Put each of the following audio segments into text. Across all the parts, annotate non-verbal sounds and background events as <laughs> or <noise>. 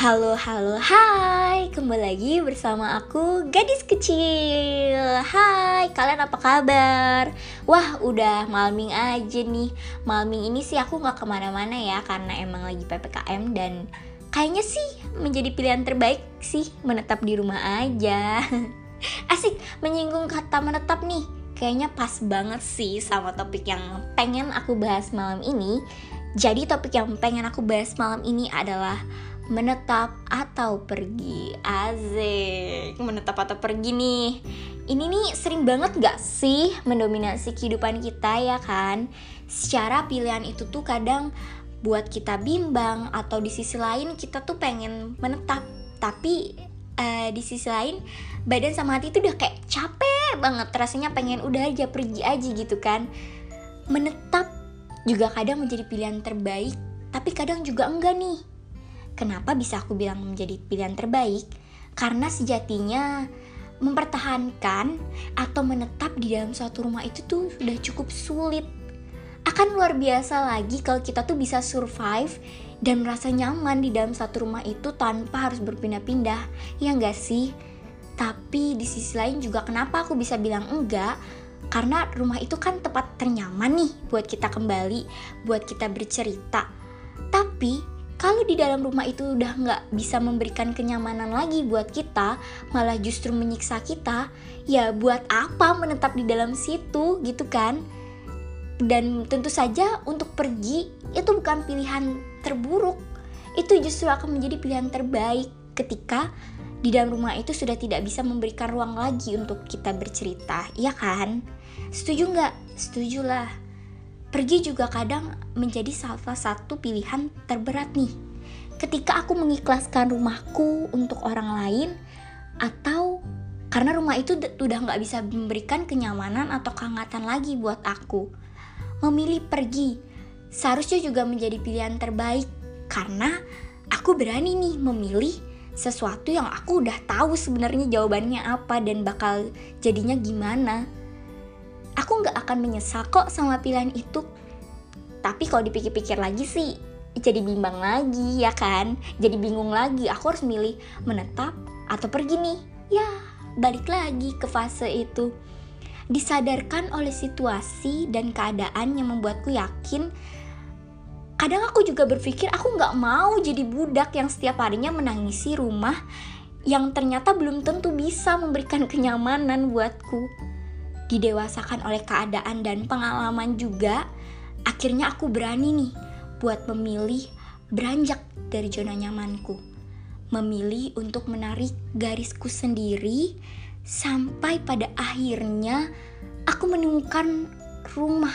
Halo, halo, hai. Kembali lagi bersama aku, gadis kecil. Hai, kalian apa kabar? Wah, udah malming aja nih. Malming ini sih aku gak ke mana-mana ya Karena emang lagi PPKM dan Kayaknya sih menjadi pilihan terbaik sih Menetap di rumah aja. <laughs> Asik, menyinggung kata menetap nih. Kayaknya pas banget sih sama topik yang pengen aku bahas malam ini. Jadi topik yang pengen aku bahas malam ini adalah menetap atau pergi? Azik Menetap atau pergi nih? Ini nih sering banget gak sih mendominasi kehidupan kita ya kan? Secara pilihan itu tuh kadang buat kita bimbang Atau di sisi lain kita tuh pengen menetap. Tapi uh, di sisi lain badan sama hati tuh udah kayak capek banget. Rasanya pengen udah aja pergi aja gitu kan. Menetap juga kadang menjadi pilihan terbaik Tapi kadang juga enggak nih Kenapa bisa aku bilang menjadi pilihan terbaik? Karena sejatinya mempertahankan atau menetap di dalam suatu rumah itu tuh sudah cukup sulit. Akan luar biasa lagi kalau kita tuh bisa survive dan merasa nyaman di dalam satu rumah itu tanpa harus berpindah-pindah. Ya enggak sih? Tapi di sisi lain juga kenapa aku bisa bilang enggak? Karena rumah itu kan tempat ternyaman nih buat kita kembali, buat kita bercerita. Tapi kalau di dalam rumah itu udah nggak bisa memberikan kenyamanan lagi buat kita, malah justru menyiksa kita, ya buat apa menetap di dalam situ gitu kan? Dan tentu saja untuk pergi itu bukan pilihan terburuk, itu justru akan menjadi pilihan terbaik ketika di dalam rumah itu sudah tidak bisa memberikan ruang lagi untuk kita bercerita, iya kan? Setuju nggak? Setujulah. Pergi juga kadang menjadi salah satu pilihan terberat nih. Ketika aku mengikhlaskan rumahku untuk orang lain, atau karena rumah itu udah nggak bisa memberikan kenyamanan atau kehangatan lagi buat aku. Memilih pergi seharusnya juga menjadi pilihan terbaik karena aku berani nih memilih sesuatu yang aku udah tahu sebenarnya jawabannya apa dan bakal jadinya gimana aku nggak akan menyesal kok sama pilihan itu. Tapi kalau dipikir-pikir lagi sih jadi bimbang lagi ya kan? Jadi bingung lagi aku harus milih menetap atau pergi nih. Ya balik lagi ke fase itu. Disadarkan oleh situasi dan keadaan yang membuatku yakin. Kadang aku juga berpikir aku nggak mau jadi budak yang setiap harinya menangisi rumah yang ternyata belum tentu bisa memberikan kenyamanan buatku didewasakan oleh keadaan dan pengalaman juga, akhirnya aku berani nih buat memilih beranjak dari zona nyamanku. Memilih untuk menarik garisku sendiri sampai pada akhirnya aku menemukan rumah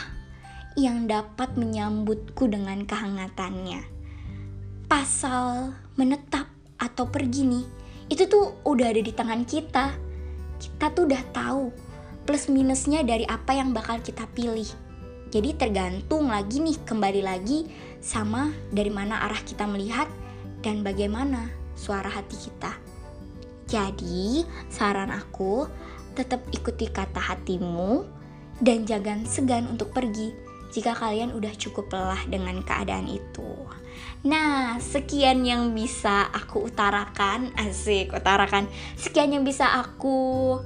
yang dapat menyambutku dengan kehangatannya. Pasal menetap atau pergi nih, itu tuh udah ada di tangan kita. Kita tuh udah tahu plus minusnya dari apa yang bakal kita pilih. Jadi tergantung lagi nih kembali lagi sama dari mana arah kita melihat dan bagaimana suara hati kita. Jadi saran aku tetap ikuti kata hatimu dan jangan segan untuk pergi jika kalian udah cukup lelah dengan keadaan itu. Nah, sekian yang bisa aku utarakan, asik utarakan. Sekian yang bisa aku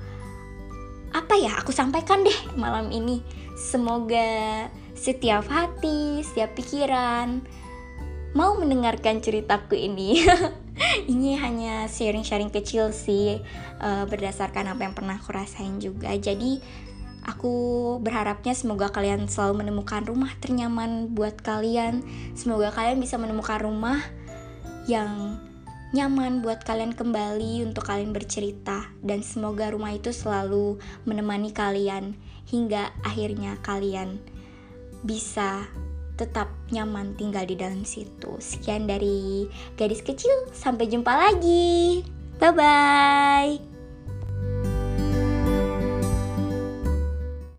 apa ya aku sampaikan deh malam ini. Semoga setiap hati setiap pikiran mau mendengarkan ceritaku ini. <laughs> Ini hanya sharing-sharing kecil sih uh, berdasarkan apa yang pernah aku rasain juga. Jadi aku berharapnya semoga kalian selalu menemukan rumah ternyaman buat kalian. Semoga kalian bisa menemukan rumah yang nyaman buat kalian kembali untuk kalian bercerita dan semoga rumah itu selalu menemani kalian hingga akhirnya kalian bisa tetap nyaman tinggal di dalam situ. Sekian dari gadis kecil, sampai jumpa lagi. Bye bye.